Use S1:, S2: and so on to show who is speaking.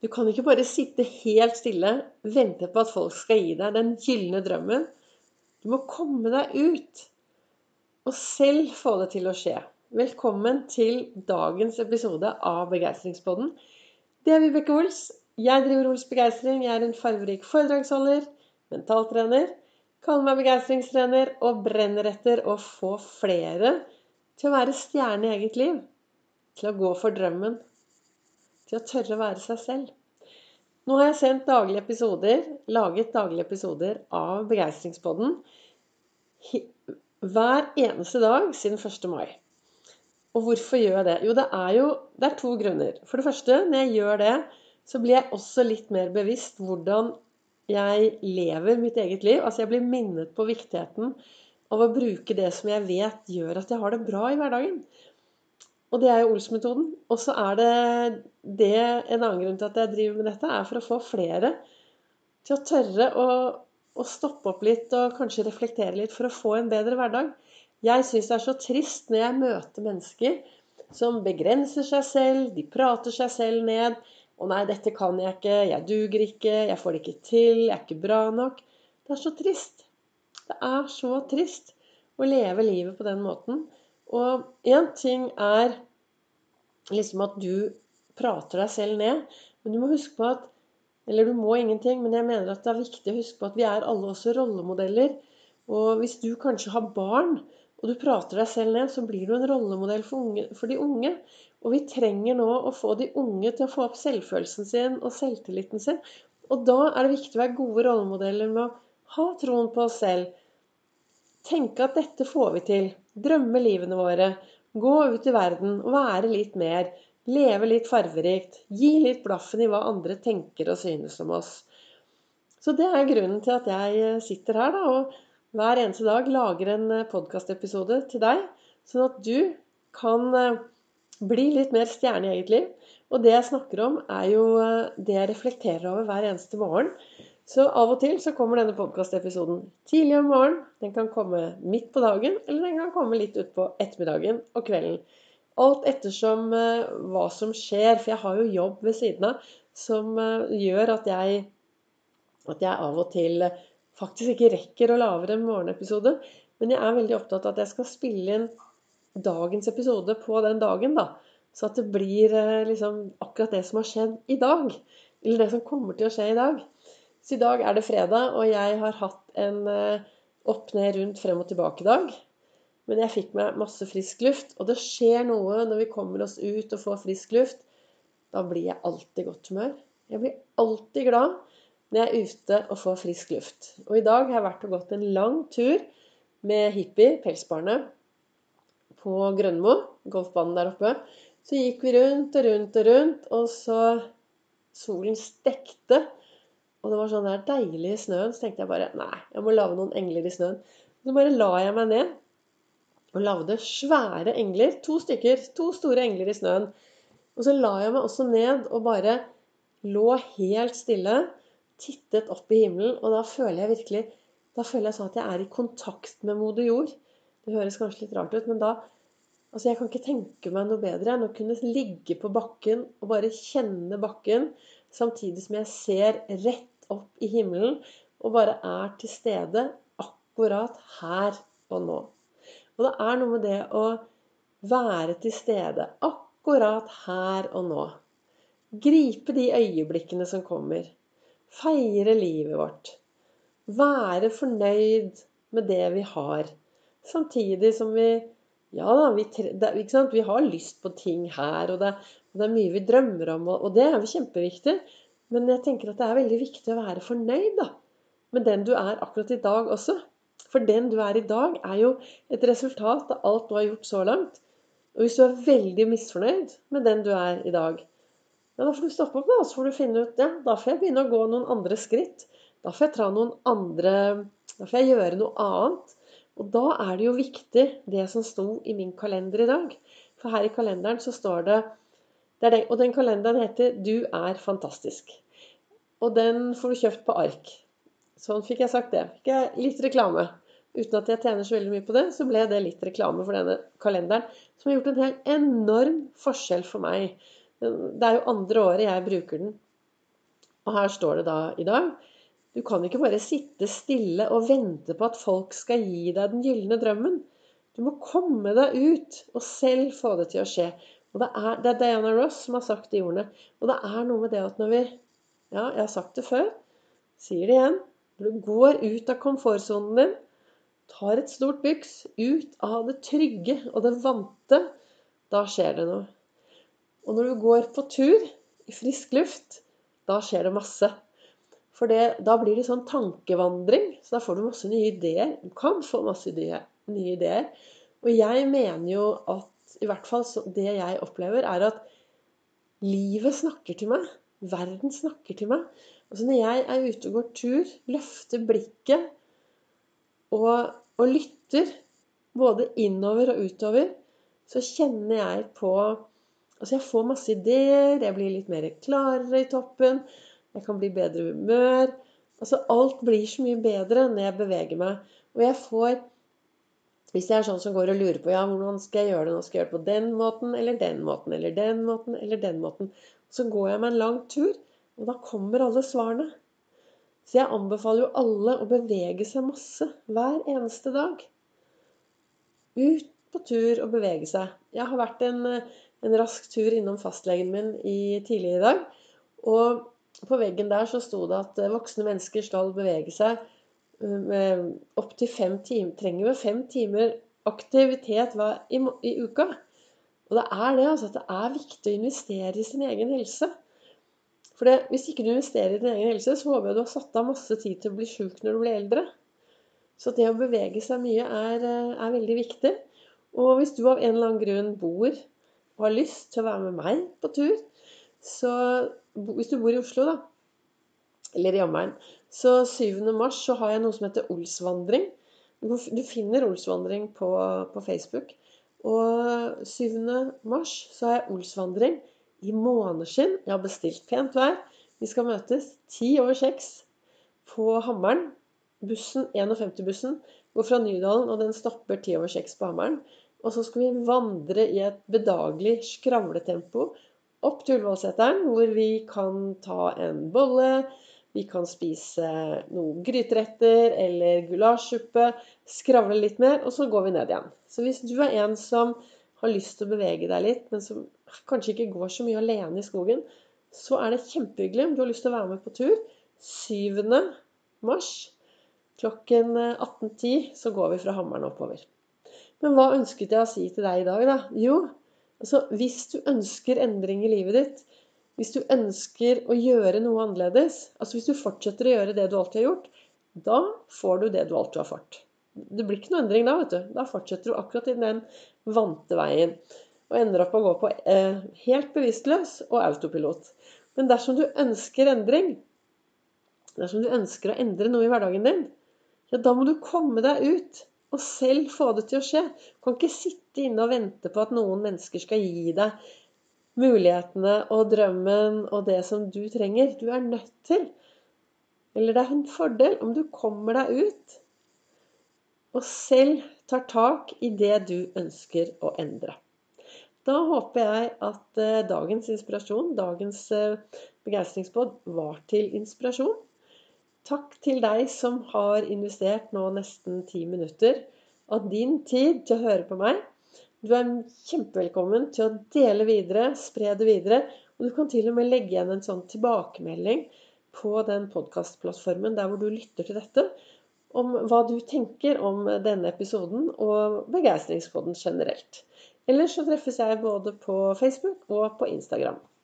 S1: Du kan ikke bare sitte helt stille, vente på at folk skal gi deg den gylne drømmen. Du må komme deg ut og selv få det til å skje. Velkommen til dagens episode av Begeistringspodden. Det er Vibeke Ols. Jeg driver Ols Begeistring. Jeg er en fargerik foredragsholder, mentaltrener. Kaller meg begeistringstrener og brenner etter å få flere til å være stjerne i eget liv. Til å gå for drømmen. Til å tørre å være seg selv. Nå har jeg sendt daglige episoder, laget daglige episoder av Begeistringspodden hver eneste dag siden 1. mai. Og hvorfor gjør jeg det? Jo, det er jo det er to grunner. For det første, når jeg gjør det, så blir jeg også litt mer bevisst hvordan jeg lever mitt eget liv. Altså jeg blir minnet på viktigheten av å bruke det som jeg vet gjør at jeg har det bra i hverdagen. Og det er jo Ols-metoden. Og så er det, det En annen grunn til at jeg driver med dette, er for å få flere til å tørre å, å stoppe opp litt og kanskje reflektere litt for å få en bedre hverdag. Jeg syns det er så trist når jeg møter mennesker som begrenser seg selv, de prater seg selv ned. 'Å nei, dette kan jeg ikke. Jeg duger ikke. Jeg får det ikke til. Jeg er ikke bra nok.' Det er så trist. Det er så trist å leve livet på den måten. Og én ting er liksom at du prater deg selv ned, men du må huske på at Eller du må ingenting, men jeg mener at det er viktig å huske på at vi er alle også rollemodeller. Og hvis du kanskje har barn, og du prater deg selv ned, så blir du en rollemodell for, unge, for de unge. Og vi trenger nå å få de unge til å få opp selvfølelsen sin og selvtilliten sin. Og da er det viktig å være gode rollemodeller med å ha troen på oss selv. Tenke at dette får vi til drømme livene våre, gå ut i verden og være litt mer, leve litt farverikt, gi litt blaffen i hva andre tenker og synes om oss. Så det er grunnen til at jeg sitter her da, og hver eneste dag lager en podkastepisode til deg, sånn at du kan eh, bli litt mer stjerne i eget liv. Og det jeg snakker om, er jo eh, det jeg reflekterer over hver eneste morgen. Så av og til så kommer denne podkastepisoden tidlig om morgenen. Den kan komme midt på dagen, eller den kan komme litt utpå ettermiddagen og kvelden. Alt ettersom uh, hva som skjer. For jeg har jo jobb ved siden av som uh, gjør at jeg, at jeg av og til uh, faktisk ikke rekker å lage en morgenepisode. Men jeg er veldig opptatt av at jeg skal spille inn dagens episode på den dagen. da. Så at det blir liksom akkurat det som har skjedd i dag. Eller det som kommer til å skje i dag. Så i dag er det fredag, og jeg har hatt en eh, opp, ned, rundt, frem og tilbake-dag. Men jeg fikk meg masse frisk luft. Og det skjer noe når vi kommer oss ut og får frisk luft. Da blir jeg alltid i godt humør. Jeg blir alltid glad når jeg er ute og får frisk luft. Og i dag har jeg vært og gått en lang tur med Hippie, pelsbarnet, på Grønmo, golfbanen der oppe. Så gikk vi rundt og rundt og rundt, og så Solen stekte. Og det var sånn der deilig i snøen. Så tenkte jeg bare nei, jeg må lage noen engler i snøen. Så bare la jeg meg ned og lagde svære engler. To stykker. To store engler i snøen. Og så la jeg meg også ned og bare lå helt stille. Tittet opp i himmelen. Og da føler jeg virkelig da føler jeg sånn at jeg er i kontakt med moder jord. Det høres kanskje litt rart ut, men da Altså, jeg kan ikke tenke meg noe bedre enn å kunne ligge på bakken og bare kjenne bakken, samtidig som jeg ser rett opp i himmelen og bare er til stede akkurat her og nå. Og det er noe med det å være til stede akkurat her og nå. Gripe de øyeblikkene som kommer. Feire livet vårt. Være fornøyd med det vi har. Samtidig som vi Ja da, vi, det, vi har lyst på ting her, og det, og det, er mye vi drømmer om, og, det er jo kjempeviktig. Men jeg tenker at det er veldig viktig å være fornøyd da, med den du er akkurat i dag også. For den du er i dag, er jo et resultat av alt du har gjort så langt. Og hvis du er veldig misfornøyd med den du er i dag, ja, da får du stoppe opp, da, så får du finne ut ja, da får jeg begynne å gå noen andre skritt. Da får jeg ta noen andre Da får jeg gjøre noe annet. Og da er det jo viktig, det som sto i min kalender i dag. For her i kalenderen så står det den, og den kalenderen heter 'Du er fantastisk'. Og den får du kjøpt på ark. Sånn fikk jeg sagt det. Fikk jeg litt reklame. Uten at jeg tjener så veldig mye på det, så ble det litt reklame for denne kalenderen. Som har gjort en helt enorm forskjell for meg. Det er jo andre året jeg bruker den. Og her står det da i dag Du kan ikke bare sitte stille og vente på at folk skal gi deg den gylne drømmen. Du må komme deg ut og selv få det til å skje. Og det er, det er Diana Ross som har sagt de ordene. Og det er noe med det at når vi Ja, jeg har sagt det før. Sier det igjen. Når du går ut av komfortsonen din, tar et stort byks ut av det trygge og det vante, da skjer det noe. Og når du går på tur i frisk luft, da skjer det masse. For det, da blir det sånn tankevandring. Så da får du masse nye ideer. Du kan få masse nye, nye ideer. Og jeg mener jo at i hvert fall det jeg opplever, er at livet snakker til meg. Verden snakker til meg. Altså Når jeg er ute og går tur, løfter blikket og, og lytter både innover og utover, så kjenner jeg på Altså jeg får masse ideer, jeg blir litt mer klarere i toppen. Jeg kan bli bedre humør. Altså alt blir så mye bedre når jeg beveger meg. Og jeg får Hvis jeg er sånn som går og lurer på ja, hvordan skal jeg gjøre det nå, skal jeg gjøre det på den måten eller den måten eller den måten eller den måten, så går jeg meg en lang tur, og da kommer alle svarene. Så jeg anbefaler jo alle å bevege seg masse hver eneste dag. Ut på tur og bevege seg. Jeg har vært en, en rask tur innom fastlegen min i, tidligere i dag. Og på veggen der så sto det at eh, voksne mennesker skal bevege seg eh, opptil fem timer. Trenger jo fem timer aktivitet i, i uka. Og det er det, altså. At det er viktig å investere i sin egen helse. For det, hvis ikke du investerer i din egen helse, så håper jeg du har satt av masse tid til å bli sjuk når du blir eldre. Så det å bevege seg mye er, eh, er veldig viktig. Og hvis du av en eller annen grunn bor og har lyst til å være med meg på tur, så hvis du bor i Oslo, da, eller i omegn, så 7. mars så har jeg noe som heter Olsvandring. Du finner Olsvandring på, på Facebook. Og 7. mars så har jeg Olsvandring i måneskinn. Jeg har bestilt pent vær. Vi skal møtes ti over seks på Hammeren. Bussen, 51-bussen går fra Nydalen, og den stopper ti over seks på Hammeren. Og så skal vi vandre i et bedagelig skravletempo opp til Ullevålseteren, hvor vi kan ta en bolle, vi kan spise noen gryteretter eller gulasjsuppe, skravle litt mer, og så går vi ned igjen. Så hvis du er en som har lyst til å bevege deg litt, men som kanskje ikke går så mye alene i skogen, så er det kjempehyggelig om du har lyst til å være med på tur. 7. mars klokken 18.10 så går vi fra Hammeren oppover. Men hva ønsket jeg å si til deg i dag, da? Jo, Altså, hvis du ønsker endring i livet ditt, hvis du ønsker å gjøre noe annerledes, altså hvis du fortsetter å gjøre det du alltid har gjort, da får du det du alltid har fått. Det blir ikke noe endring da, vet du. Da fortsetter du akkurat i den vante veien. Og ender opp å gå på eh, helt bevisstløs og autopilot. Men dersom du ønsker endring, dersom du ønsker å endre noe i hverdagen din, ja, da må du komme deg ut og selv få det til å skje. Du kan ikke sitte inne og vente på at noen mennesker skal gi deg mulighetene og drømmen og det som du trenger. Du er nødt til. Eller det er en fordel om du kommer deg ut og selv tar tak i det du ønsker å endre. Da håper jeg at eh, dagens inspirasjon, dagens begeistringsbåd, var til inspirasjon. Takk til deg som har investert nå nesten ti minutter av din tid til å høre på meg. Du er kjempevelkommen til å dele videre, spre det videre. Og du kan til og med legge igjen en sånn tilbakemelding på den podkastplattformen der hvor du lytter til dette, om hva du tenker om denne episoden og begeistringspodden generelt. Ellers så treffes jeg både på Facebook og på Instagram.